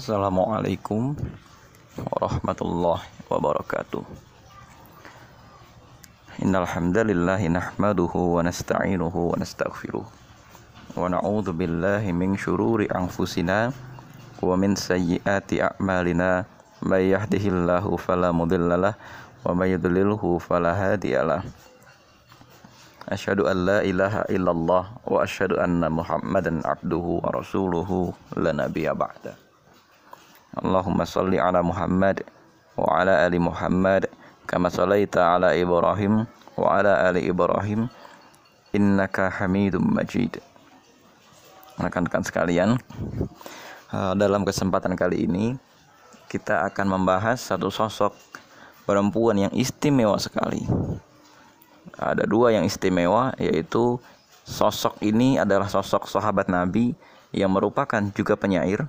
Assalamualaikum warahmatullahi wabarakatuh. Innal hamdalillah nahmaduhu wa nasta'inuhu wa nastaghfiruh. Wa na'udzu billahi min syururi anfusina wa min sayyiati a'malina. May yahdihillahu fala mudhillalah wa may yudlilhu fala hadiyalah. Asyhadu an la ilaha illallah wa asyhadu anna Muhammadan abduhu wa rasuluhu la nabiyya ba'da. Allahumma salli ala Muhammad wa ala ali Muhammad kama sallaita ala Ibrahim wa ala ali Ibrahim innaka Hamidum Majid. Rekan-rekan sekalian, eh, dalam kesempatan kali ini kita akan membahas satu sosok perempuan yang istimewa sekali. Ada dua yang istimewa yaitu sosok ini adalah sosok sahabat Nabi yang merupakan juga penyair.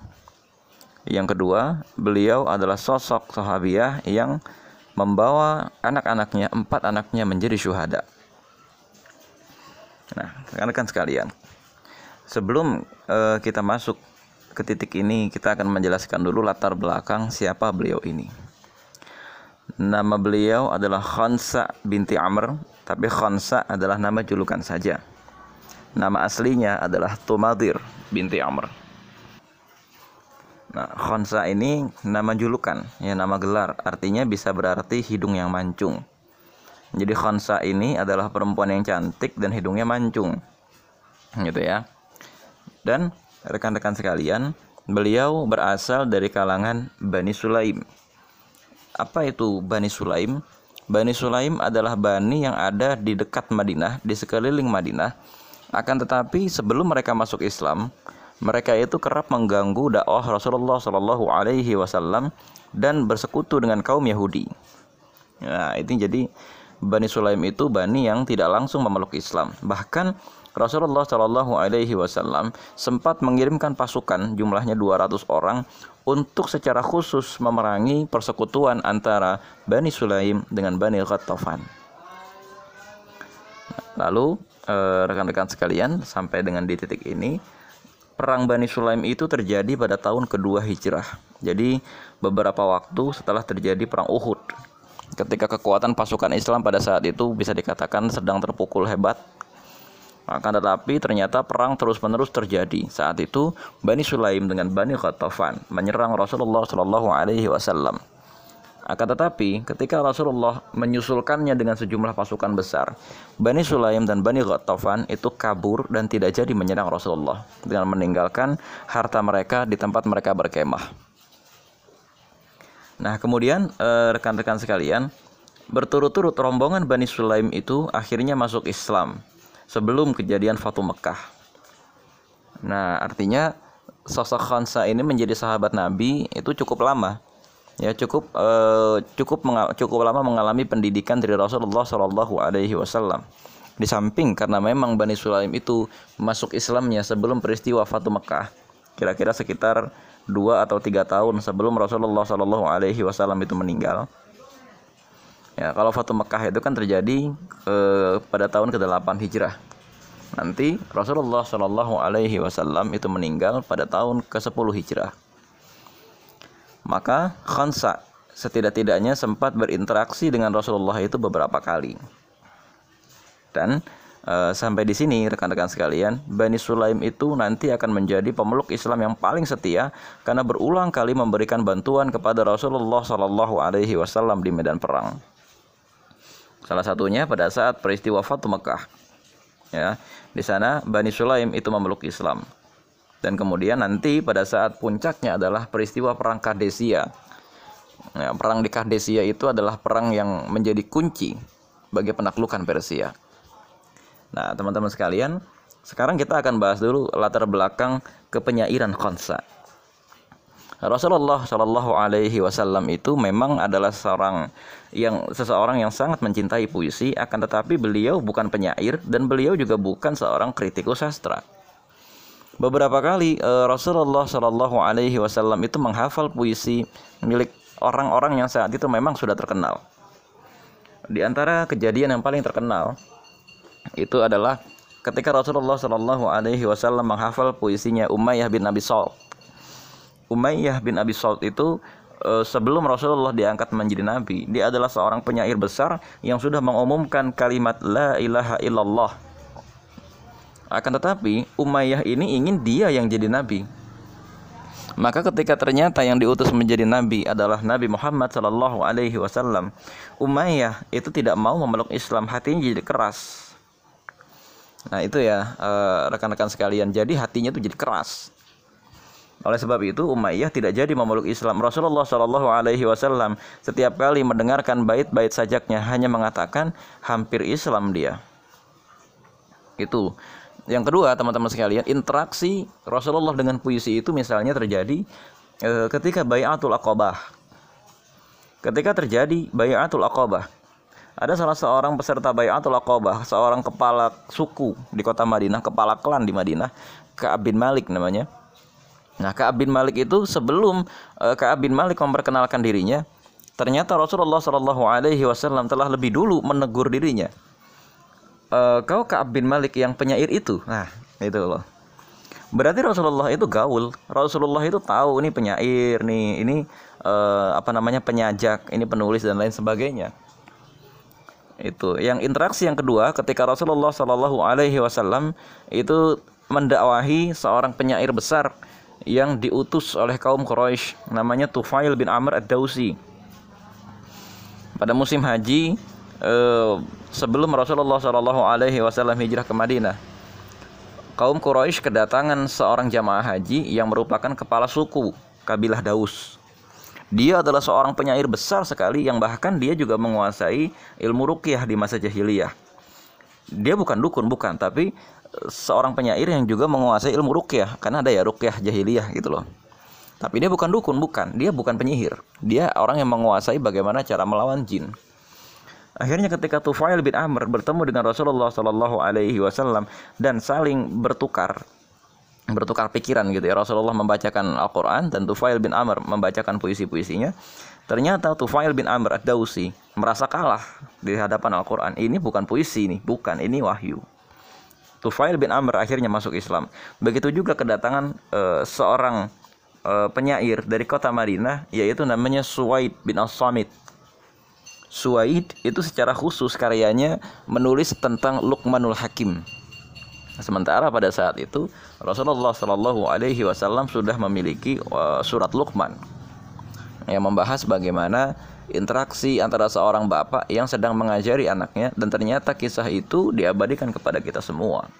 Yang kedua, beliau adalah sosok sahabiah yang membawa anak-anaknya, empat anaknya menjadi syuhada. Nah, rekan-rekan sekalian, sebelum uh, kita masuk ke titik ini kita akan menjelaskan dulu latar belakang siapa beliau ini. Nama beliau adalah Khansa binti Amr, tapi Khansa adalah nama julukan saja. Nama aslinya adalah Tumadir binti Amr. Nah, Khansa ini nama julukan, ya nama gelar, artinya bisa berarti hidung yang mancung. Jadi Khansa ini adalah perempuan yang cantik dan hidungnya mancung. Gitu ya. Dan rekan-rekan sekalian, beliau berasal dari kalangan Bani Sulaim. Apa itu Bani Sulaim? Bani Sulaim adalah bani yang ada di dekat Madinah, di sekeliling Madinah. Akan tetapi sebelum mereka masuk Islam, mereka itu kerap mengganggu dakwah Rasulullah Shallallahu Alaihi Wasallam dan bersekutu dengan kaum Yahudi. Nah, itu jadi Bani Sulaim itu bani yang tidak langsung memeluk Islam. Bahkan Rasulullah Shallallahu Alaihi Wasallam sempat mengirimkan pasukan jumlahnya 200 orang untuk secara khusus memerangi persekutuan antara Bani Sulaim dengan Bani Ghattafan. Lalu eh, rekan-rekan sekalian sampai dengan di titik ini perang Bani Sulaim itu terjadi pada tahun kedua hijrah. Jadi beberapa waktu setelah terjadi perang Uhud. Ketika kekuatan pasukan Islam pada saat itu bisa dikatakan sedang terpukul hebat akan tetapi ternyata perang terus-menerus terjadi. Saat itu Bani Sulaim dengan Bani Khatafan menyerang Rasulullah Shallallahu Alaihi Wasallam. Akan tetapi ketika Rasulullah menyusulkannya dengan sejumlah pasukan besar, Bani Sulaim dan Bani Khatafan itu kabur dan tidak jadi menyerang Rasulullah dengan meninggalkan harta mereka di tempat mereka berkemah. Nah kemudian eh, rekan-rekan sekalian, berturut-turut rombongan Bani Sulaim itu akhirnya masuk Islam sebelum kejadian Fatu Mekah. Nah, artinya sosok Khansa ini menjadi sahabat Nabi itu cukup lama. Ya, cukup uh, cukup cukup lama mengalami pendidikan dari Rasulullah Shallallahu alaihi wasallam. Di samping karena memang Bani Sulaim itu masuk Islamnya sebelum peristiwa Fatu Mekah, kira-kira sekitar dua atau tiga tahun sebelum Rasulullah Shallallahu Alaihi Wasallam itu meninggal. Ya, kalau Fatu Mekah itu kan terjadi eh, pada tahun ke-8 Hijrah. Nanti Rasulullah Shallallahu alaihi wasallam itu meninggal pada tahun ke-10 Hijrah. Maka Khansa setidak-tidaknya sempat berinteraksi dengan Rasulullah itu beberapa kali. Dan e, sampai di sini rekan-rekan sekalian, Bani Sulaim itu nanti akan menjadi pemeluk Islam yang paling setia karena berulang kali memberikan bantuan kepada Rasulullah Shallallahu alaihi wasallam di medan perang. Salah satunya pada saat peristiwa Fatu Mekah. Ya, di sana Bani Sulaim itu memeluk Islam. Dan kemudian nanti pada saat puncaknya adalah peristiwa perang Kadesia. Ya, perang di Kadesia itu adalah perang yang menjadi kunci bagi penaklukan Persia. Nah, teman-teman sekalian, sekarang kita akan bahas dulu latar belakang kepenyairan Khansa. Rasulullah Shallallahu Alaihi Wasallam itu memang adalah seorang yang seseorang yang sangat mencintai puisi, akan tetapi beliau bukan penyair dan beliau juga bukan seorang kritikus sastra. Beberapa kali uh, Rasulullah Shallallahu Alaihi Wasallam itu menghafal puisi milik orang-orang yang saat itu memang sudah terkenal. Di antara kejadian yang paling terkenal itu adalah ketika Rasulullah Shallallahu Alaihi Wasallam menghafal puisinya Umayyah bin Abi Sal Umayyah bin Abi Salt itu eh, sebelum Rasulullah diangkat menjadi nabi, dia adalah seorang penyair besar yang sudah mengumumkan kalimat la ilaha illallah. Akan tetapi Umayyah ini ingin dia yang jadi nabi. Maka ketika ternyata yang diutus menjadi nabi adalah Nabi Muhammad Shallallahu Alaihi Wasallam, Umayyah itu tidak mau memeluk Islam, hatinya jadi keras. Nah itu ya eh, rekan-rekan sekalian, jadi hatinya itu jadi keras. Oleh sebab itu Umayyah tidak jadi memeluk Islam. Rasulullah Shallallahu Alaihi Wasallam setiap kali mendengarkan bait-bait sajaknya hanya mengatakan hampir Islam dia. Itu yang kedua, teman-teman sekalian, interaksi Rasulullah dengan puisi itu misalnya terjadi e, ketika Bayatul Aqabah. Ketika terjadi Bayatul Aqabah, ada salah seorang peserta Bayatul Aqabah, seorang kepala suku di kota Madinah, kepala klan di Madinah, Ka'ab bin Malik namanya. Nah, Ka'ab bin Malik itu sebelum e, Ka'ab bin Malik memperkenalkan dirinya, ternyata Rasulullah Shallallahu alaihi wasallam telah lebih dulu menegur dirinya uh, kau Ka'ab bin Malik yang penyair itu. Nah, itu loh. Berarti Rasulullah itu gaul. Rasulullah itu tahu ini penyair nih, ini uh, apa namanya penyajak, ini penulis dan lain sebagainya. Itu. Yang interaksi yang kedua ketika Rasulullah Shallallahu alaihi wasallam itu mendakwahi seorang penyair besar yang diutus oleh kaum Quraisy namanya Tufail bin Amr ad-Dausi. Pada musim haji eh, sebelum Rasulullah Shallallahu Alaihi Wasallam hijrah ke Madinah, kaum Quraisy kedatangan seorang jamaah haji yang merupakan kepala suku kabilah Daus. Dia adalah seorang penyair besar sekali yang bahkan dia juga menguasai ilmu ruqyah di masa jahiliyah. Dia bukan dukun bukan, tapi seorang penyair yang juga menguasai ilmu ruqyah karena ada ya ruqyah jahiliyah gitu loh. Tapi dia bukan dukun, bukan. Dia bukan penyihir. Dia orang yang menguasai bagaimana cara melawan jin. Akhirnya ketika Tufail bin Amr bertemu dengan Rasulullah Shallallahu Alaihi Wasallam dan saling bertukar bertukar pikiran gitu ya. Rasulullah membacakan Al-Quran dan Tufail bin Amr membacakan puisi-puisinya. Ternyata Tufail bin Amr ad-Dausi merasa kalah di hadapan Al-Quran. Ini bukan puisi nih bukan ini wahyu. Tufail bin Amr akhirnya masuk Islam. Begitu juga kedatangan uh, seorang uh, penyair dari kota Madinah yaitu namanya Suwaid bin As-Samit Suwaid itu secara khusus karyanya menulis tentang Luqmanul Hakim. Sementara pada saat itu Rasulullah Shallallahu Alaihi Wasallam sudah memiliki uh, surat Luqman yang membahas bagaimana interaksi antara seorang bapak yang sedang mengajari anaknya dan ternyata kisah itu diabadikan kepada kita semua.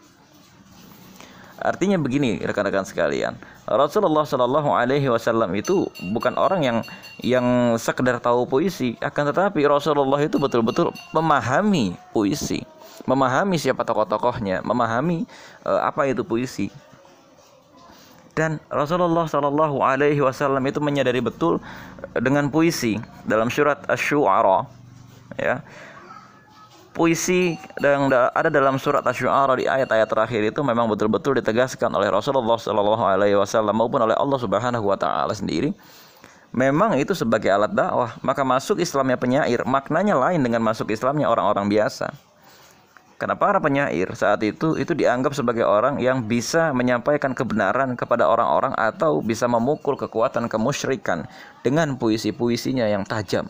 Artinya begini rekan-rekan sekalian, Rasulullah Shallallahu Alaihi Wasallam itu bukan orang yang yang sekedar tahu puisi, akan tetapi Rasulullah itu betul-betul memahami puisi, memahami siapa tokoh-tokohnya, memahami uh, apa itu puisi. Dan Rasulullah Shallallahu Alaihi Wasallam itu menyadari betul dengan puisi dalam surat Ash-Shu'ara, ya puisi yang ada dalam surat Asy-Syu'ara di ayat-ayat terakhir itu memang betul-betul ditegaskan oleh Rasulullah Shallallahu alaihi wasallam maupun oleh Allah Subhanahu wa taala sendiri. Memang itu sebagai alat dakwah, maka masuk Islamnya penyair maknanya lain dengan masuk Islamnya orang-orang biasa. Karena para penyair saat itu itu dianggap sebagai orang yang bisa menyampaikan kebenaran kepada orang-orang atau bisa memukul kekuatan kemusyrikan dengan puisi-puisinya yang tajam.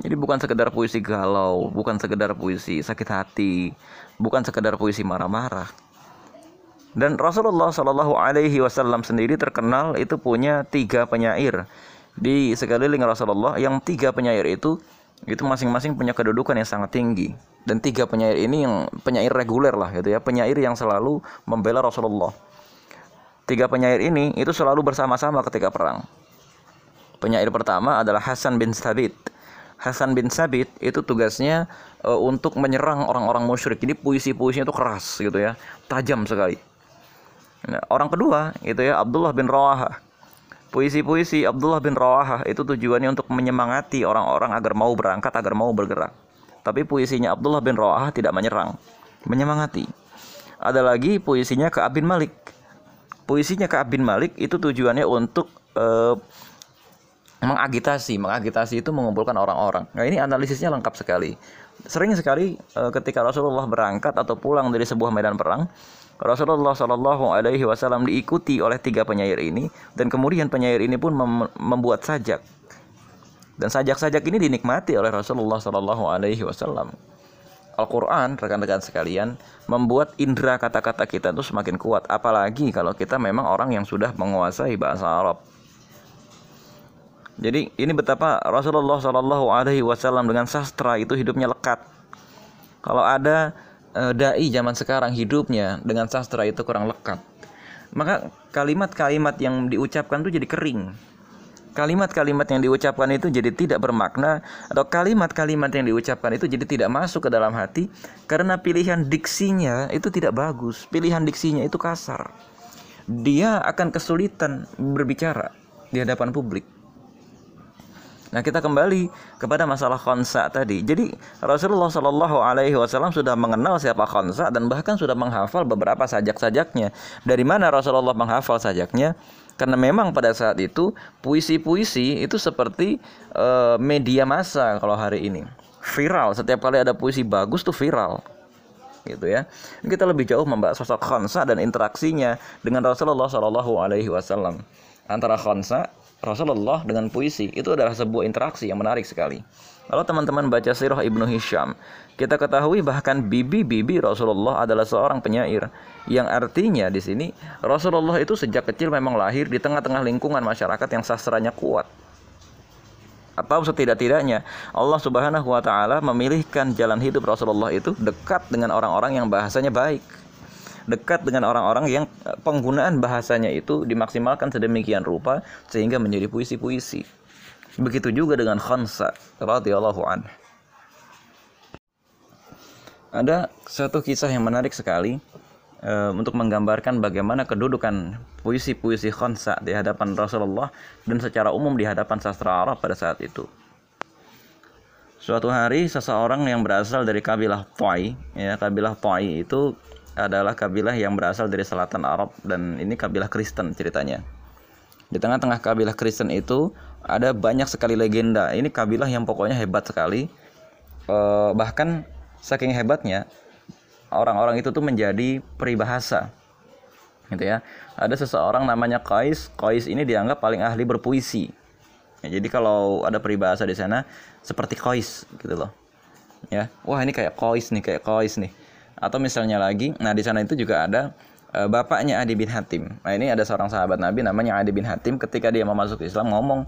Jadi bukan sekedar puisi galau, bukan sekedar puisi sakit hati, bukan sekedar puisi marah-marah. Dan Rasulullah Shallallahu Alaihi Wasallam sendiri terkenal itu punya tiga penyair. Di sekeliling Rasulullah yang tiga penyair itu itu masing-masing punya kedudukan yang sangat tinggi. Dan tiga penyair ini yang penyair reguler lah gitu ya penyair yang selalu membela Rasulullah. Tiga penyair ini itu selalu bersama-sama ketika perang. Penyair pertama adalah Hasan bin Thabit Hasan bin Sabit itu tugasnya uh, untuk menyerang orang-orang musyrik. Jadi puisi-puisinya itu keras gitu ya, tajam sekali. Nah, orang kedua itu ya Abdullah bin Rawaha. Puisi-puisi Abdullah bin Rawaha itu tujuannya untuk menyemangati orang-orang agar mau berangkat, agar mau bergerak. Tapi puisinya Abdullah bin Rawaha tidak menyerang, menyemangati. Ada lagi puisinya ke Abin Malik. Puisinya ke Abin Malik itu tujuannya untuk uh, mengagitasi, mengagitasi itu mengumpulkan orang-orang. Nah ini analisisnya lengkap sekali. sering sekali uh, ketika Rasulullah berangkat atau pulang dari sebuah medan perang, Rasulullah Shallallahu Alaihi Wasallam diikuti oleh tiga penyair ini dan kemudian penyair ini pun mem membuat sajak dan sajak-sajak ini dinikmati oleh Rasulullah Shallallahu Alaihi Wasallam. Al-Quran, rekan-rekan sekalian, membuat indera kata-kata kita itu semakin kuat. Apalagi kalau kita memang orang yang sudah menguasai bahasa Arab. Jadi ini betapa Rasulullah Shallallahu Alaihi Wasallam dengan sastra itu hidupnya lekat. Kalau ada e, dai zaman sekarang hidupnya dengan sastra itu kurang lekat, maka kalimat-kalimat yang diucapkan itu jadi kering kalimat-kalimat yang diucapkan itu jadi tidak bermakna atau kalimat-kalimat yang diucapkan itu jadi tidak masuk ke dalam hati karena pilihan diksinya itu tidak bagus, pilihan diksinya itu kasar. Dia akan kesulitan berbicara di hadapan publik. Nah kita kembali kepada masalah konsa tadi. Jadi Rasulullah Shallallahu Alaihi Wasallam sudah mengenal siapa konsa dan bahkan sudah menghafal beberapa sajak-sajaknya. Dari mana Rasulullah menghafal sajaknya? Karena memang pada saat itu puisi-puisi itu seperti uh, media massa kalau hari ini. Viral, setiap kali ada puisi bagus tuh viral. Gitu ya. Kita lebih jauh membahas sosok Khansa dan interaksinya dengan Rasulullah Shallallahu alaihi wasallam. Antara Khansa Rasulullah dengan puisi itu adalah sebuah interaksi yang menarik sekali. Kalau teman-teman baca sirah Ibnu Hisham, kita ketahui bahkan bibi-bibi Rasulullah adalah seorang penyair yang artinya di sini Rasulullah itu sejak kecil memang lahir di tengah-tengah lingkungan masyarakat yang sastranya kuat. Atau setidak-tidaknya Allah Subhanahu wa taala memilihkan jalan hidup Rasulullah itu dekat dengan orang-orang yang bahasanya baik. Dekat dengan orang-orang yang eh, penggunaan bahasanya itu dimaksimalkan sedemikian rupa sehingga menjadi puisi-puisi. Begitu juga dengan Khansa radhiyallahu an. Ada satu kisah yang menarik sekali e, untuk menggambarkan bagaimana kedudukan puisi-puisi Khansa di hadapan Rasulullah dan secara umum di hadapan sastra Arab pada saat itu. Suatu hari seseorang yang berasal dari kabilah Toi, ya kabilah Toi itu adalah kabilah yang berasal dari selatan Arab dan ini kabilah Kristen ceritanya. Di tengah-tengah kabilah Kristen itu ada banyak sekali legenda. Ini kabilah yang pokoknya hebat sekali. E, bahkan saking hebatnya orang-orang itu tuh menjadi peribahasa. Gitu ya. Ada seseorang namanya Qais. Qais ini dianggap paling ahli berpuisi. Ya, jadi kalau ada peribahasa di sana seperti Qais gitu loh. Ya. Wah, ini kayak Qais nih, kayak Qais nih. Atau misalnya lagi, nah di sana itu juga ada Eh, bapaknya Adi bin Hatim. Nah ini ada seorang sahabat Nabi namanya Adi bin Hatim ketika dia mau masuk Islam ngomong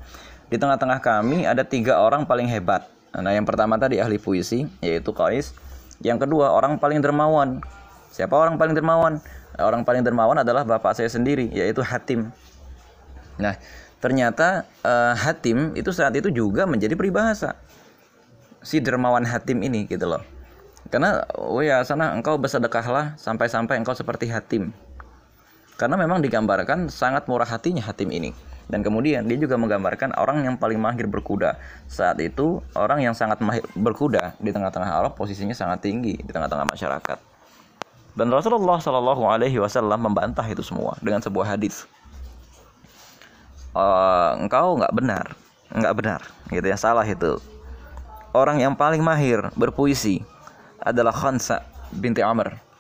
di tengah-tengah kami ada tiga orang paling hebat. Nah yang pertama tadi ahli puisi yaitu Qais. Yang kedua orang paling dermawan. Siapa orang paling dermawan? Orang paling dermawan adalah bapak saya sendiri yaitu Hatim. Nah ternyata uh, Hatim itu saat itu juga menjadi peribahasa si dermawan Hatim ini gitu loh. Karena oh ya sana engkau bersedekahlah sampai-sampai engkau seperti Hatim. Karena memang digambarkan sangat murah hatinya Hatim ini. Dan kemudian dia juga menggambarkan orang yang paling mahir berkuda. Saat itu orang yang sangat mahir berkuda di tengah-tengah Arab posisinya sangat tinggi di tengah-tengah masyarakat. Dan Rasulullah Shallallahu Alaihi Wasallam membantah itu semua dengan sebuah hadis. Uh, engkau nggak benar, nggak benar, gitu ya salah itu. Orang yang paling mahir berpuisi adalah Khansa binti Amr.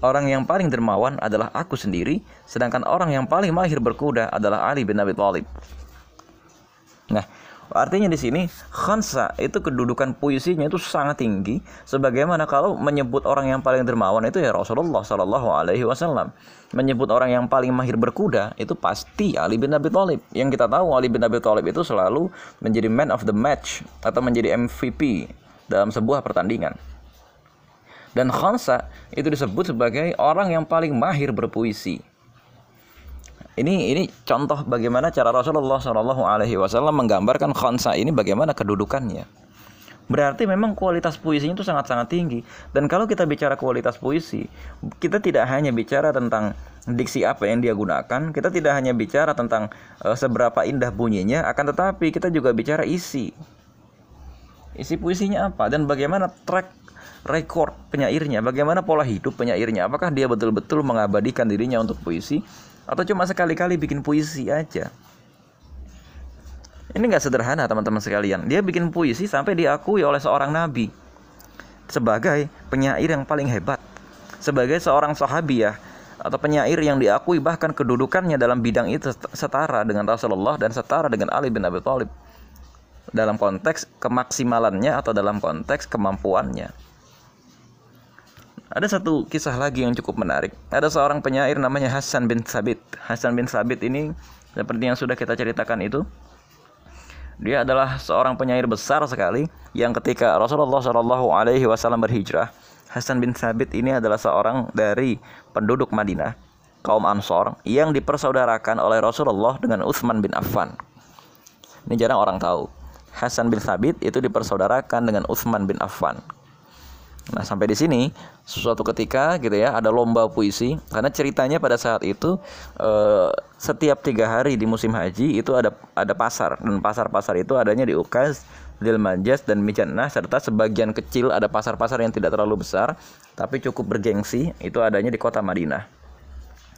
Orang yang paling dermawan adalah aku sendiri, sedangkan orang yang paling mahir berkuda adalah Ali bin Abi Thalib. Nah, artinya di sini Khansa itu kedudukan puisinya itu sangat tinggi, sebagaimana kalau menyebut orang yang paling dermawan itu ya Rasulullah Shallallahu Alaihi Wasallam. Menyebut orang yang paling mahir berkuda itu pasti Ali bin Abi Thalib. Yang kita tahu Ali bin Abi Thalib itu selalu menjadi man of the match atau menjadi MVP dalam sebuah pertandingan. Dan Khansa itu disebut sebagai orang yang paling mahir berpuisi. Ini ini contoh bagaimana cara Rasulullah Shallallahu Alaihi Wasallam menggambarkan Khansa ini bagaimana kedudukannya. Berarti memang kualitas puisinya itu sangat-sangat tinggi. Dan kalau kita bicara kualitas puisi, kita tidak hanya bicara tentang diksi apa yang dia gunakan, kita tidak hanya bicara tentang uh, seberapa indah bunyinya, akan tetapi kita juga bicara isi. Isi puisinya apa dan bagaimana track rekor penyairnya, bagaimana pola hidup penyairnya, apakah dia betul-betul mengabadikan dirinya untuk puisi atau cuma sekali-kali bikin puisi aja. Ini nggak sederhana teman-teman sekalian. Dia bikin puisi sampai diakui oleh seorang nabi. sebagai penyair yang paling hebat, sebagai seorang sahabiah atau penyair yang diakui bahkan kedudukannya dalam bidang itu setara dengan Rasulullah dan setara dengan Ali bin Abi Thalib dalam konteks kemaksimalannya atau dalam konteks kemampuannya. Ada satu kisah lagi yang cukup menarik. Ada seorang penyair namanya Hasan bin Sabit. Hasan bin Sabit ini seperti yang sudah kita ceritakan itu, dia adalah seorang penyair besar sekali yang ketika Rasulullah Shallallahu Alaihi Wasallam berhijrah, Hasan bin Sabit ini adalah seorang dari penduduk Madinah, kaum Ansor yang dipersaudarakan oleh Rasulullah dengan Utsman bin Affan. Ini jarang orang tahu. Hasan bin Sabit itu dipersaudarakan dengan Utsman bin Affan. Nah sampai di sini suatu ketika gitu ya ada lomba puisi karena ceritanya pada saat itu eh, setiap tiga hari di musim haji itu ada ada pasar dan pasar-pasar itu adanya di Ukaz, Lil Majas dan Mijannah serta sebagian kecil ada pasar-pasar yang tidak terlalu besar tapi cukup bergengsi itu adanya di kota Madinah.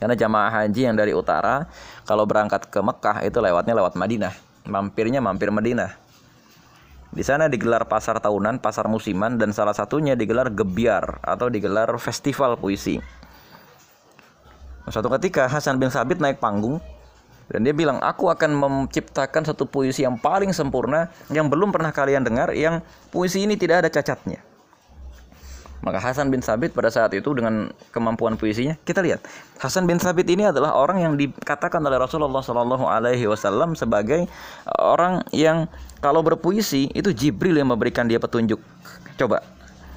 Karena jamaah haji yang dari utara kalau berangkat ke Mekah itu lewatnya lewat Madinah, mampirnya mampir Madinah. Di sana digelar pasar tahunan, pasar musiman, dan salah satunya digelar gebiar atau digelar festival puisi. Suatu ketika Hasan bin Sabit naik panggung dan dia bilang, aku akan menciptakan satu puisi yang paling sempurna yang belum pernah kalian dengar, yang puisi ini tidak ada cacatnya. Maka Hasan bin Sabit pada saat itu dengan kemampuan puisinya, kita lihat Hasan bin Sabit ini adalah orang yang dikatakan oleh Rasulullah Shallallahu Alaihi Wasallam sebagai orang yang kalau berpuisi itu Jibril yang memberikan dia petunjuk. Coba,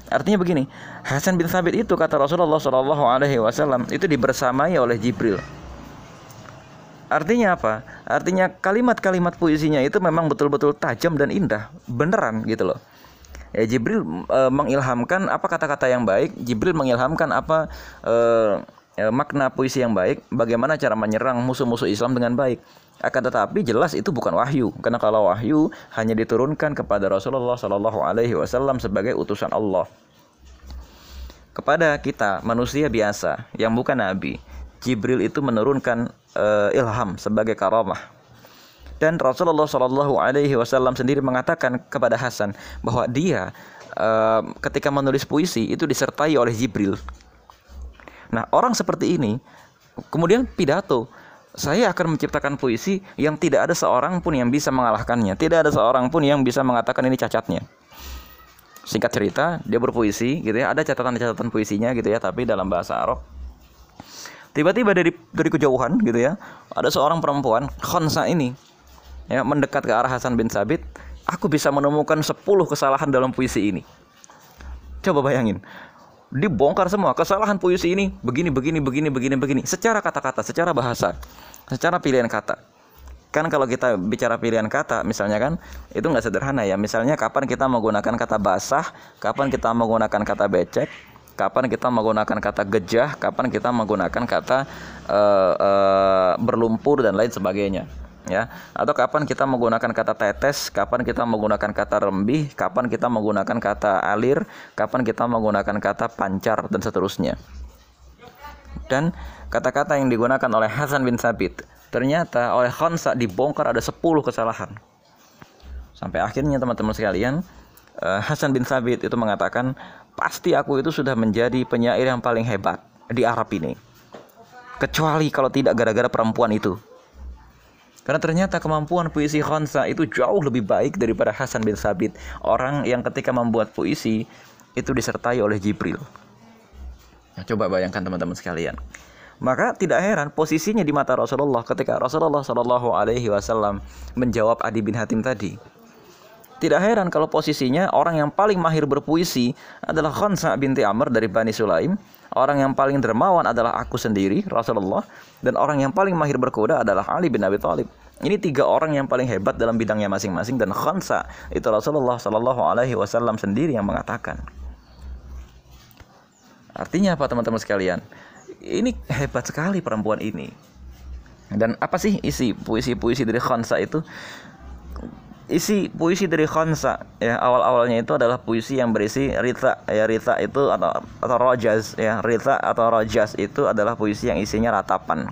artinya begini, Hasan bin Sabit itu kata Rasulullah Shallallahu Alaihi Wasallam itu dibersamai oleh Jibril. Artinya apa? Artinya kalimat-kalimat puisinya itu memang betul-betul tajam dan indah, beneran gitu loh ya Jibril e, mengilhamkan apa kata-kata yang baik Jibril mengilhamkan apa e, e, makna puisi yang baik bagaimana cara menyerang musuh-musuh Islam dengan baik akan tetapi jelas itu bukan wahyu. Karena kalau wahyu hanya diturunkan kepada Rasulullah Shallallahu Alaihi Wasallam sebagai utusan Allah. Kepada kita manusia biasa yang bukan nabi Jibril itu menurunkan e, ilham sebagai karamah. Dan Rasulullah Shallallahu Alaihi Wasallam sendiri mengatakan kepada Hasan bahwa dia uh, ketika menulis puisi itu disertai oleh Jibril. Nah orang seperti ini kemudian pidato saya akan menciptakan puisi yang tidak ada seorang pun yang bisa mengalahkannya, tidak ada seorang pun yang bisa mengatakan ini cacatnya. Singkat cerita, dia berpuisi gitu ya, ada catatan-catatan puisinya gitu ya, tapi dalam bahasa Arab. Tiba-tiba dari dari kejauhan gitu ya, ada seorang perempuan Khonsa ini ya mendekat ke arah Hasan bin Sabit, aku bisa menemukan 10 kesalahan dalam puisi ini. Coba bayangin. Dibongkar semua kesalahan puisi ini begini begini begini begini begini secara kata-kata, secara bahasa, secara pilihan kata. Kan kalau kita bicara pilihan kata misalnya kan itu nggak sederhana ya. Misalnya kapan kita menggunakan kata basah, kapan kita menggunakan kata becek, kapan kita menggunakan kata gejah, kapan kita menggunakan kata uh, uh, berlumpur dan lain sebagainya ya. Atau kapan kita menggunakan kata tetes kapan kita menggunakan kata rembih kapan kita menggunakan kata alir kapan kita menggunakan kata pancar dan seterusnya. Dan kata-kata yang digunakan oleh Hasan bin Sabit ternyata oleh Khansa dibongkar ada 10 kesalahan. Sampai akhirnya teman-teman sekalian eh, Hasan bin Sabit itu mengatakan pasti aku itu sudah menjadi penyair yang paling hebat di Arab ini. Kecuali kalau tidak gara-gara perempuan itu karena ternyata kemampuan puisi Khansa itu jauh lebih baik daripada Hasan bin Sabit, orang yang ketika membuat puisi itu disertai oleh Jibril. Nah, coba bayangkan teman-teman sekalian. Maka tidak heran posisinya di mata Rasulullah ketika Rasulullah Wasallam menjawab Adi bin Hatim tadi. Tidak heran kalau posisinya orang yang paling mahir berpuisi adalah Khansa binti Amr dari Bani Sulaim Orang yang paling dermawan adalah aku sendiri, Rasulullah, dan orang yang paling mahir berkuda adalah Ali bin Abi Thalib. Ini tiga orang yang paling hebat dalam bidangnya masing-masing dan khansa itu Rasulullah Shallallahu Alaihi Wasallam sendiri yang mengatakan. Artinya apa teman-teman sekalian? Ini hebat sekali perempuan ini. Dan apa sih isi puisi-puisi dari khansa itu? Isi puisi dari Khansa ya awal-awalnya itu adalah puisi yang berisi Rita ya Rita itu atau atau Rojas ya Rita atau Rojas itu adalah puisi yang isinya ratapan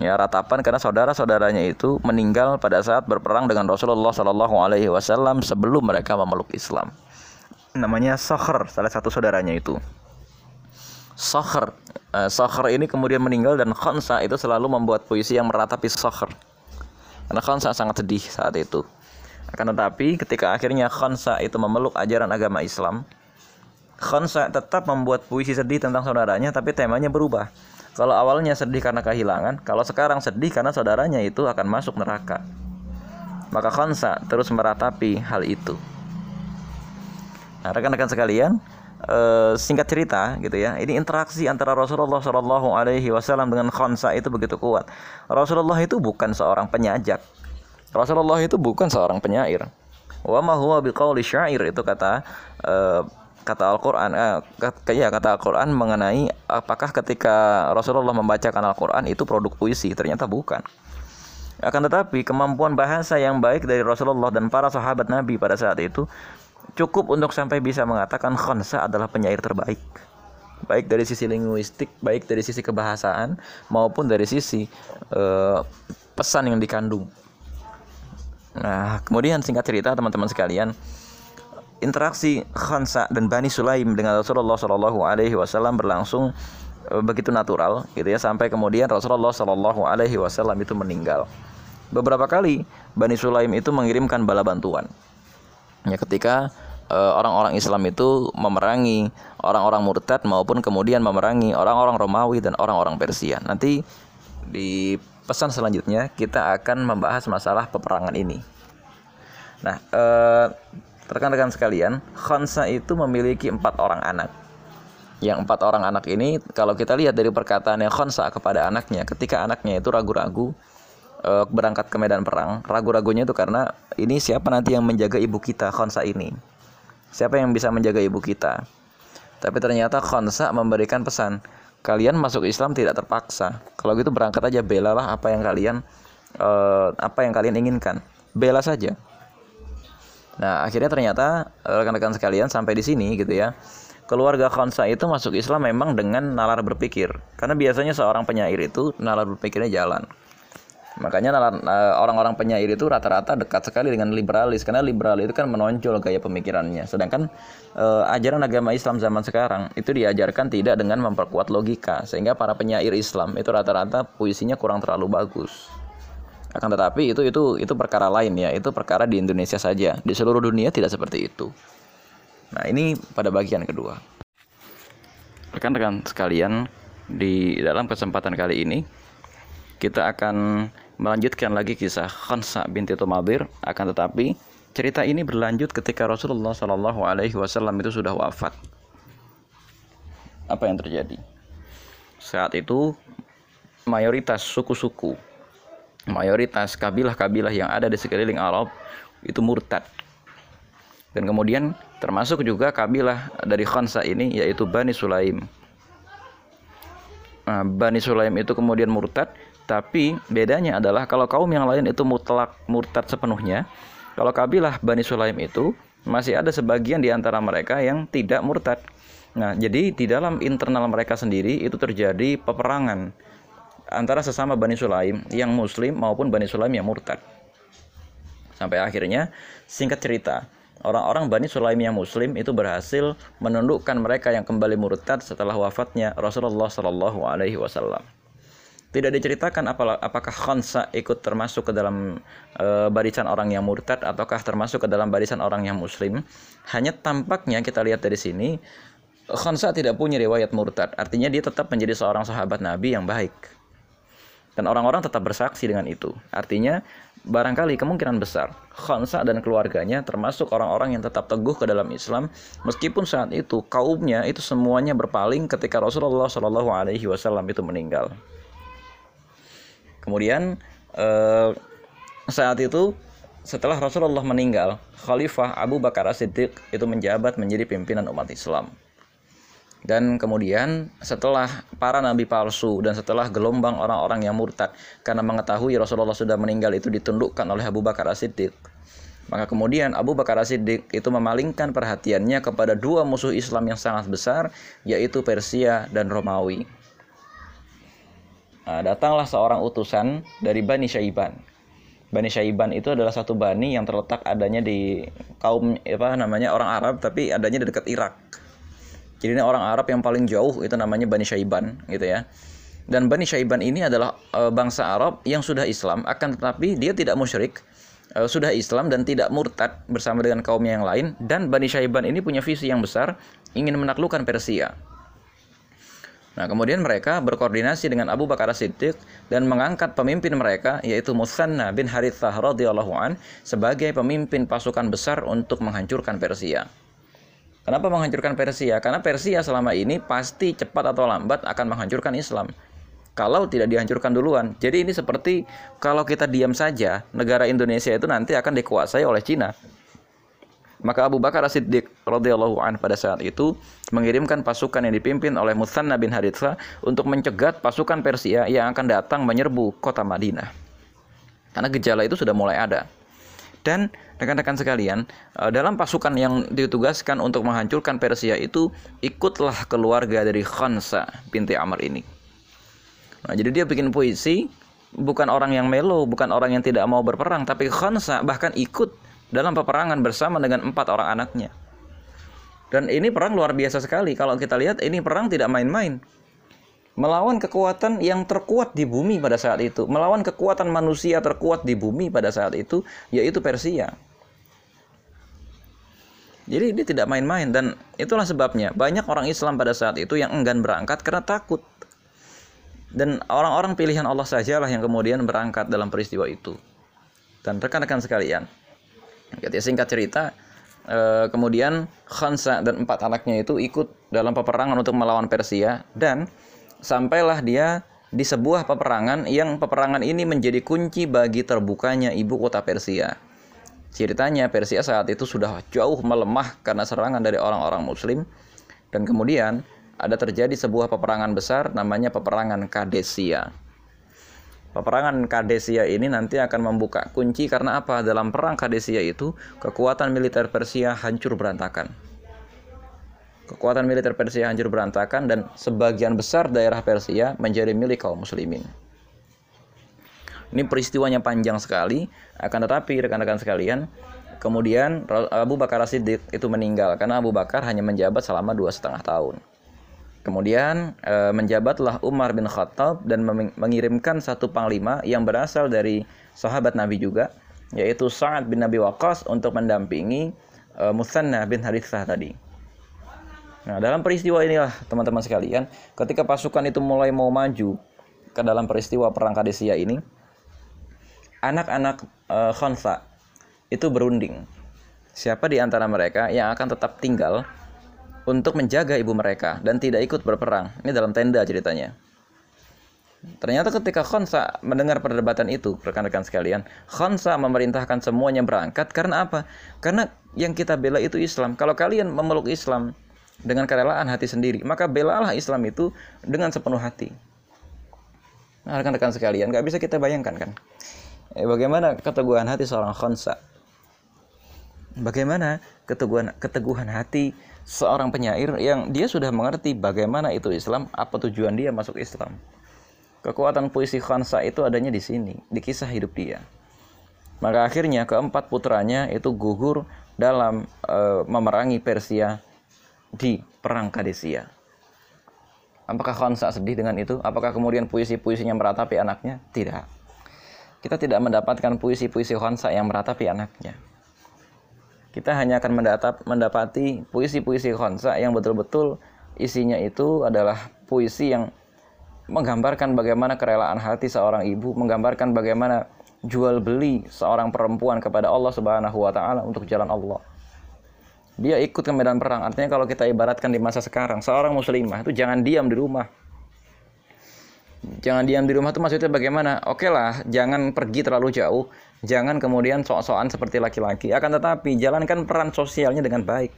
ya ratapan karena saudara-saudaranya itu meninggal pada saat berperang dengan Rasulullah Shallallahu Alaihi Wasallam sebelum mereka memeluk Islam namanya Soher, salah satu saudaranya itu. Soher, uh, Soher ini kemudian meninggal dan Khansa itu selalu membuat puisi yang meratapi Soher. Karena Khansa sangat sedih saat itu. Akan tetapi ketika akhirnya Khansa itu memeluk ajaran agama Islam, Khansa tetap membuat puisi sedih tentang saudaranya tapi temanya berubah. Kalau awalnya sedih karena kehilangan, kalau sekarang sedih karena saudaranya itu akan masuk neraka. Maka Khansa terus meratapi hal itu. Nah, rekan-rekan sekalian, eh, singkat cerita gitu ya. Ini interaksi antara Rasulullah Shallallahu alaihi wasallam dengan Khansa itu begitu kuat. Rasulullah itu bukan seorang penyajak. Rasulullah itu bukan seorang penyair. Wa ma huwa biqauli syair itu kata eh, kata Al-Qur'an eh, kata, ya kata Al-Qur'an mengenai apakah ketika Rasulullah membacakan Al-Qur'an itu produk puisi? Ternyata bukan. Akan tetapi kemampuan bahasa yang baik dari Rasulullah dan para sahabat Nabi pada saat itu cukup untuk sampai bisa mengatakan Khansa adalah penyair terbaik baik dari sisi linguistik, baik dari sisi kebahasaan maupun dari sisi uh, pesan yang dikandung. Nah, kemudian singkat cerita teman-teman sekalian, interaksi Khansa dan Bani Sulaim dengan Rasulullah Shallallahu Alaihi Wasallam berlangsung uh, begitu natural, gitu ya, sampai kemudian Rasulullah Shallallahu Alaihi Wasallam itu meninggal. Beberapa kali Bani Sulaim itu mengirimkan bala bantuan ya ketika eh, orang-orang Islam itu memerangi orang-orang murtad maupun kemudian memerangi orang-orang Romawi dan orang-orang Persia. Nanti di pesan selanjutnya kita akan membahas masalah peperangan ini. Nah, uh, rekan-rekan sekalian, Khansa itu memiliki empat orang anak. Yang empat orang anak ini, kalau kita lihat dari perkataan yang Khansa kepada anaknya, ketika anaknya itu ragu-ragu, uh, berangkat ke medan perang, ragu-ragunya itu karena ini siapa nanti yang menjaga ibu kita Khonsa ini? Siapa yang bisa menjaga ibu kita? Tapi ternyata Khonsa memberikan pesan, kalian masuk Islam tidak terpaksa. Kalau gitu berangkat aja belalah apa yang kalian uh, apa yang kalian inginkan. Bela saja. Nah, akhirnya ternyata eh, rekan-rekan sekalian sampai di sini gitu ya. Keluarga Khonsa itu masuk Islam memang dengan nalar berpikir. Karena biasanya seorang penyair itu nalar berpikirnya jalan. Makanya eh, orang-orang penyair itu rata-rata dekat sekali dengan liberalis karena liberal itu kan menonjol gaya pemikirannya. Sedangkan eh, ajaran agama Islam zaman sekarang itu diajarkan tidak dengan memperkuat logika sehingga para penyair Islam itu rata-rata puisinya kurang terlalu bagus. Akan tetapi itu itu itu perkara lain ya, itu perkara di Indonesia saja. Di seluruh dunia tidak seperti itu. Nah, ini pada bagian kedua. Rekan-rekan sekalian, di dalam kesempatan kali ini kita akan melanjutkan lagi kisah Khansa binti Tumadir. Akan tetapi cerita ini berlanjut ketika Rasulullah Shallallahu Alaihi Wasallam itu sudah wafat. Apa yang terjadi? Saat itu mayoritas suku-suku mayoritas kabilah-kabilah yang ada di sekeliling Arab itu murtad. Dan kemudian termasuk juga kabilah dari Khansa ini yaitu Bani Sulaim. Nah, Bani Sulaim itu kemudian murtad tapi bedanya adalah kalau kaum yang lain itu mutlak murtad sepenuhnya, kalau kabilah Bani Sulaim itu masih ada sebagian di antara mereka yang tidak murtad. Nah, jadi di dalam internal mereka sendiri itu terjadi peperangan antara sesama Bani Sulaim yang muslim maupun Bani Sulaim yang murtad. Sampai akhirnya singkat cerita, orang-orang Bani Sulaim yang muslim itu berhasil menundukkan mereka yang kembali murtad setelah wafatnya Rasulullah Shallallahu alaihi wasallam tidak diceritakan apakah Khansa ikut termasuk ke dalam e, barisan orang yang murtad ataukah termasuk ke dalam barisan orang yang muslim. Hanya tampaknya kita lihat dari sini Khansa tidak punya riwayat murtad. Artinya dia tetap menjadi seorang sahabat Nabi yang baik. Dan orang-orang tetap bersaksi dengan itu. Artinya barangkali kemungkinan besar Khansa dan keluarganya termasuk orang-orang yang tetap teguh ke dalam Islam meskipun saat itu kaumnya itu semuanya berpaling ketika Rasulullah Shallallahu alaihi wasallam itu meninggal. Kemudian eh, saat itu setelah Rasulullah meninggal, Khalifah Abu Bakar As-Siddiq itu menjabat menjadi pimpinan umat Islam. Dan kemudian setelah para nabi palsu dan setelah gelombang orang-orang yang murtad karena mengetahui Rasulullah sudah meninggal itu ditundukkan oleh Abu Bakar As-Siddiq. Maka kemudian Abu Bakar As-Siddiq itu memalingkan perhatiannya kepada dua musuh Islam yang sangat besar yaitu Persia dan Romawi. Nah, datanglah seorang utusan dari Bani Syaiban. Bani Syaiban itu adalah satu bani yang terletak adanya di kaum apa namanya orang Arab tapi adanya di dekat Irak. Jadi ini orang Arab yang paling jauh itu namanya Bani Syaiban gitu ya. Dan Bani Syaiban ini adalah e, bangsa Arab yang sudah Islam akan tetapi dia tidak musyrik, e, sudah Islam dan tidak murtad bersama dengan kaum yang lain dan Bani Syaiban ini punya visi yang besar ingin menaklukkan Persia. Nah, kemudian mereka berkoordinasi dengan Abu Bakar Siddiq dan mengangkat pemimpin mereka yaitu Musanna bin Harithah radhiyallahu an sebagai pemimpin pasukan besar untuk menghancurkan Persia. Kenapa menghancurkan Persia? Karena Persia selama ini pasti cepat atau lambat akan menghancurkan Islam. Kalau tidak dihancurkan duluan. Jadi ini seperti kalau kita diam saja, negara Indonesia itu nanti akan dikuasai oleh Cina. Maka Abu Bakar As-Siddiq radhiyallahu an pada saat itu mengirimkan pasukan yang dipimpin oleh Musanna bin Haritha untuk mencegat pasukan Persia yang akan datang menyerbu kota Madinah. Karena gejala itu sudah mulai ada. Dan rekan-rekan sekalian, eh, dalam pasukan yang ditugaskan untuk menghancurkan Persia itu ikutlah keluarga dari Khansa binti Amr ini. Nah, jadi dia bikin puisi bukan orang yang melo, bukan orang yang tidak mau berperang, tapi Khansa bahkan ikut dalam peperangan bersama dengan empat orang anaknya. Dan ini perang luar biasa sekali. Kalau kita lihat ini perang tidak main-main. Melawan kekuatan yang terkuat di bumi pada saat itu. Melawan kekuatan manusia terkuat di bumi pada saat itu, yaitu Persia. Jadi ini tidak main-main dan itulah sebabnya banyak orang Islam pada saat itu yang enggan berangkat karena takut. Dan orang-orang pilihan Allah sajalah yang kemudian berangkat dalam peristiwa itu. Dan rekan-rekan sekalian, Jadi singkat cerita, e, kemudian Khansa dan empat anaknya itu ikut dalam peperangan untuk melawan Persia dan sampailah dia di sebuah peperangan yang peperangan ini menjadi kunci bagi terbukanya ibu kota Persia. Ceritanya Persia saat itu sudah jauh melemah karena serangan dari orang-orang muslim dan kemudian ada terjadi sebuah peperangan besar namanya peperangan Kadesia. Peperangan Kadesia ini nanti akan membuka kunci karena apa? Dalam perang Kadesia itu kekuatan militer Persia hancur berantakan. Kekuatan militer Persia hancur berantakan dan sebagian besar daerah Persia menjadi milik kaum muslimin. Ini peristiwanya panjang sekali, akan tetapi rekan-rekan sekalian, kemudian Abu Bakar Siddiq itu meninggal karena Abu Bakar hanya menjabat selama dua setengah tahun. Kemudian e, menjabatlah Umar bin Khattab dan mengirimkan satu panglima yang berasal dari sahabat Nabi juga, yaitu Sa'ad bin Nabi Waqqas untuk mendampingi e, Musanna bin Harithah tadi. Nah, dalam peristiwa inilah teman-teman sekalian, ketika pasukan itu mulai mau maju ke dalam peristiwa perang Kadesia ini, anak-anak e, Khansa itu berunding. Siapa di antara mereka yang akan tetap tinggal untuk menjaga ibu mereka dan tidak ikut berperang. Ini dalam tenda ceritanya. Ternyata ketika Khansa mendengar perdebatan itu, rekan-rekan sekalian, Khansa memerintahkan semuanya berangkat karena apa? Karena yang kita bela itu Islam. Kalau kalian memeluk Islam dengan kerelaan hati sendiri, maka belalah Islam itu dengan sepenuh hati. Nah, rekan-rekan sekalian, nggak bisa kita bayangkan kan? Eh, bagaimana keteguhan hati seorang Khansa? Bagaimana keteguhan keteguhan hati seorang penyair yang dia sudah mengerti bagaimana itu Islam, apa tujuan dia masuk Islam. Kekuatan puisi Khansa itu adanya di sini, di kisah hidup dia. Maka akhirnya keempat putranya itu gugur dalam e, memerangi Persia di perang Kadesia. Apakah Khansa sedih dengan itu? Apakah kemudian puisi-puisinya meratapi anaknya? Tidak. Kita tidak mendapatkan puisi-puisi Khansa yang meratapi anaknya kita hanya akan mendatap, mendapati puisi-puisi Khonsa yang betul-betul isinya itu adalah puisi yang menggambarkan bagaimana kerelaan hati seorang ibu, menggambarkan bagaimana jual beli seorang perempuan kepada Allah Subhanahu wa taala untuk jalan Allah. Dia ikut ke medan perang. Artinya kalau kita ibaratkan di masa sekarang, seorang muslimah itu jangan diam di rumah. Jangan diam di rumah itu maksudnya bagaimana? Oke okay lah, jangan pergi terlalu jauh, Jangan kemudian sok-sokan seperti laki-laki. Akan tetapi jalankan peran sosialnya dengan baik.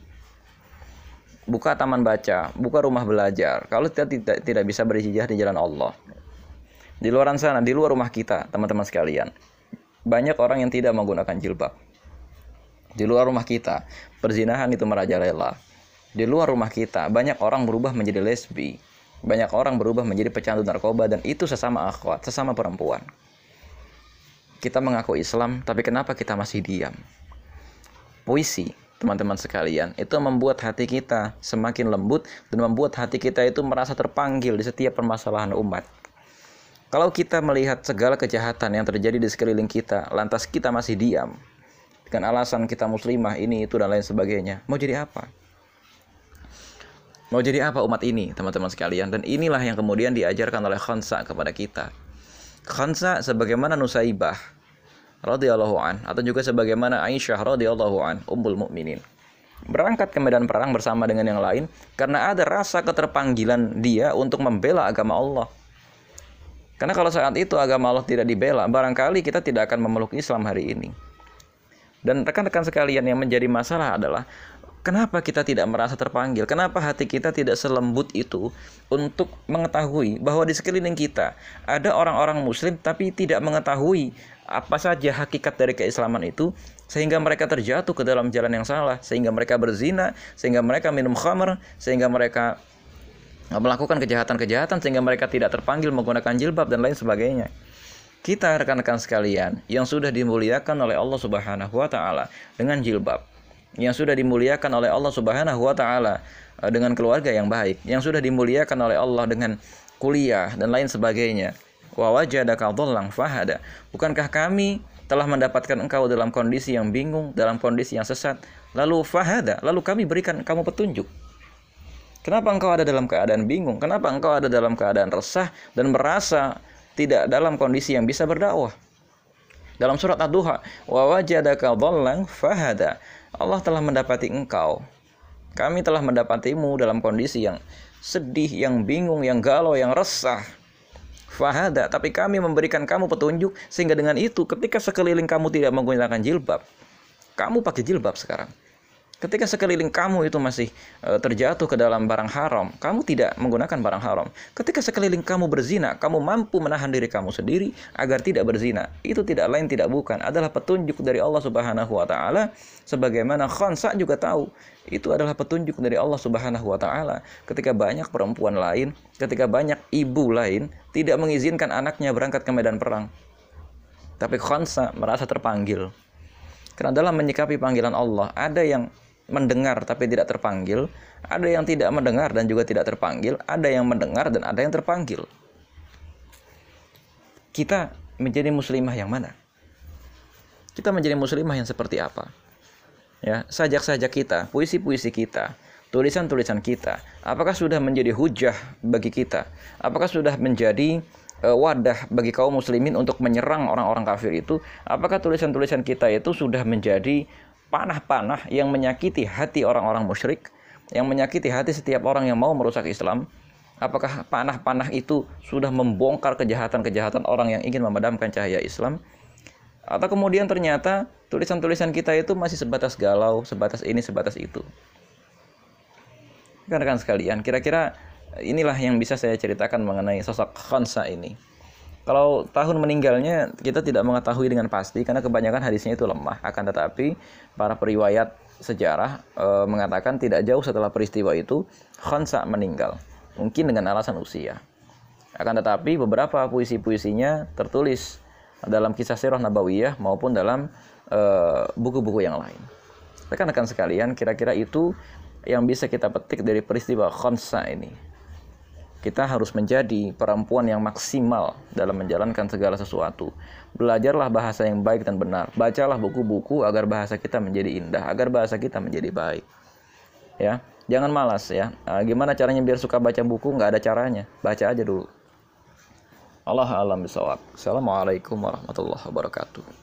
Buka taman baca, buka rumah belajar. Kalau kita tidak tidak bisa berhijrah di jalan Allah. Di luar sana, di luar rumah kita, teman-teman sekalian. Banyak orang yang tidak menggunakan jilbab. Di luar rumah kita, perzinahan itu merajalela. Di luar rumah kita, banyak orang berubah menjadi lesbi. Banyak orang berubah menjadi pecandu narkoba dan itu sesama akhwat, sesama perempuan. Kita mengaku Islam, tapi kenapa kita masih diam? Puisi, teman-teman sekalian, itu membuat hati kita semakin lembut dan membuat hati kita itu merasa terpanggil di setiap permasalahan umat. Kalau kita melihat segala kejahatan yang terjadi di sekeliling kita, lantas kita masih diam dengan alasan kita muslimah ini itu dan lain sebagainya, mau jadi apa? Mau jadi apa umat ini, teman-teman sekalian? Dan inilah yang kemudian diajarkan oleh Khansa kepada kita. Khansa sebagaimana Nusaibah radhiyallahu an atau juga sebagaimana Aisyah radhiyallahu an ummul mukminin berangkat ke medan perang bersama dengan yang lain karena ada rasa keterpanggilan dia untuk membela agama Allah. Karena kalau saat itu agama Allah tidak dibela, barangkali kita tidak akan memeluk Islam hari ini. Dan rekan-rekan sekalian yang menjadi masalah adalah Kenapa kita tidak merasa terpanggil? Kenapa hati kita tidak selembut itu untuk mengetahui bahwa di sekeliling kita ada orang-orang Muslim tapi tidak mengetahui apa saja hakikat dari keislaman itu sehingga mereka terjatuh ke dalam jalan yang salah, sehingga mereka berzina, sehingga mereka minum khamr, sehingga mereka melakukan kejahatan-kejahatan sehingga mereka tidak terpanggil menggunakan jilbab dan lain sebagainya. Kita rekan-rekan sekalian yang sudah dimuliakan oleh Allah Subhanahu wa taala dengan jilbab yang sudah dimuliakan oleh Allah Subhanahu wa taala eh, dengan keluarga yang baik, yang sudah dimuliakan oleh Allah dengan kuliah dan lain sebagainya. Wa wajadaka dhallan fahada. Bukankah kami telah mendapatkan engkau dalam kondisi yang bingung, dalam kondisi yang sesat, lalu fahada, lalu kami berikan kamu petunjuk. Kenapa engkau ada dalam keadaan bingung? Kenapa engkau ada dalam keadaan resah dan merasa tidak dalam kondisi yang bisa berdakwah? Dalam surat Ad-Duha, wa wajadaka dhallan fahada. Allah telah mendapati engkau. Kami telah mendapatimu dalam kondisi yang sedih, yang bingung, yang galau, yang resah. Fahada, tapi kami memberikan kamu petunjuk sehingga dengan itu ketika sekeliling kamu tidak menggunakan jilbab, kamu pakai jilbab sekarang. Ketika sekeliling kamu itu masih e, terjatuh ke dalam barang haram, kamu tidak menggunakan barang haram. Ketika sekeliling kamu berzina, kamu mampu menahan diri kamu sendiri agar tidak berzina. Itu tidak lain tidak bukan adalah petunjuk dari Allah Subhanahu wa taala sebagaimana Khansa juga tahu itu adalah petunjuk dari Allah Subhanahu wa taala. Ketika banyak perempuan lain, ketika banyak ibu lain tidak mengizinkan anaknya berangkat ke medan perang. Tapi Khansa merasa terpanggil. Karena dalam menyikapi panggilan Allah, ada yang mendengar tapi tidak terpanggil, ada yang tidak mendengar dan juga tidak terpanggil, ada yang mendengar dan ada yang terpanggil. Kita menjadi muslimah yang mana? Kita menjadi muslimah yang seperti apa? Ya, sajak-sajak kita, puisi-puisi kita, tulisan-tulisan kita, apakah sudah menjadi hujah bagi kita? Apakah sudah menjadi uh, wadah bagi kaum muslimin untuk menyerang orang-orang kafir itu? Apakah tulisan-tulisan kita itu sudah menjadi panah-panah yang menyakiti hati orang-orang musyrik, yang menyakiti hati setiap orang yang mau merusak Islam? Apakah panah-panah itu sudah membongkar kejahatan-kejahatan orang yang ingin memadamkan cahaya Islam? Atau kemudian ternyata tulisan-tulisan kita itu masih sebatas galau, sebatas ini, sebatas itu. Rekan-rekan sekalian, kira-kira inilah yang bisa saya ceritakan mengenai sosok Khansa ini. Kalau tahun meninggalnya kita tidak mengetahui dengan pasti karena kebanyakan hadisnya itu lemah. Akan tetapi para periwayat sejarah e, mengatakan tidak jauh setelah peristiwa itu Khansa meninggal. Mungkin dengan alasan usia. Akan tetapi beberapa puisi-puisinya tertulis dalam kisah sirah nabawiyah maupun dalam eh, buku-buku e, yang lain. Rekan-rekan sekalian, kira-kira itu yang bisa kita petik dari peristiwa Khansa ini kita harus menjadi perempuan yang maksimal dalam menjalankan segala sesuatu. Belajarlah bahasa yang baik dan benar. Bacalah buku-buku agar bahasa kita menjadi indah, agar bahasa kita menjadi baik. Ya, jangan malas ya. Nah, gimana caranya biar suka baca buku? Nggak ada caranya. Baca aja dulu. Allah alam bisawab. Assalamualaikum warahmatullahi wabarakatuh.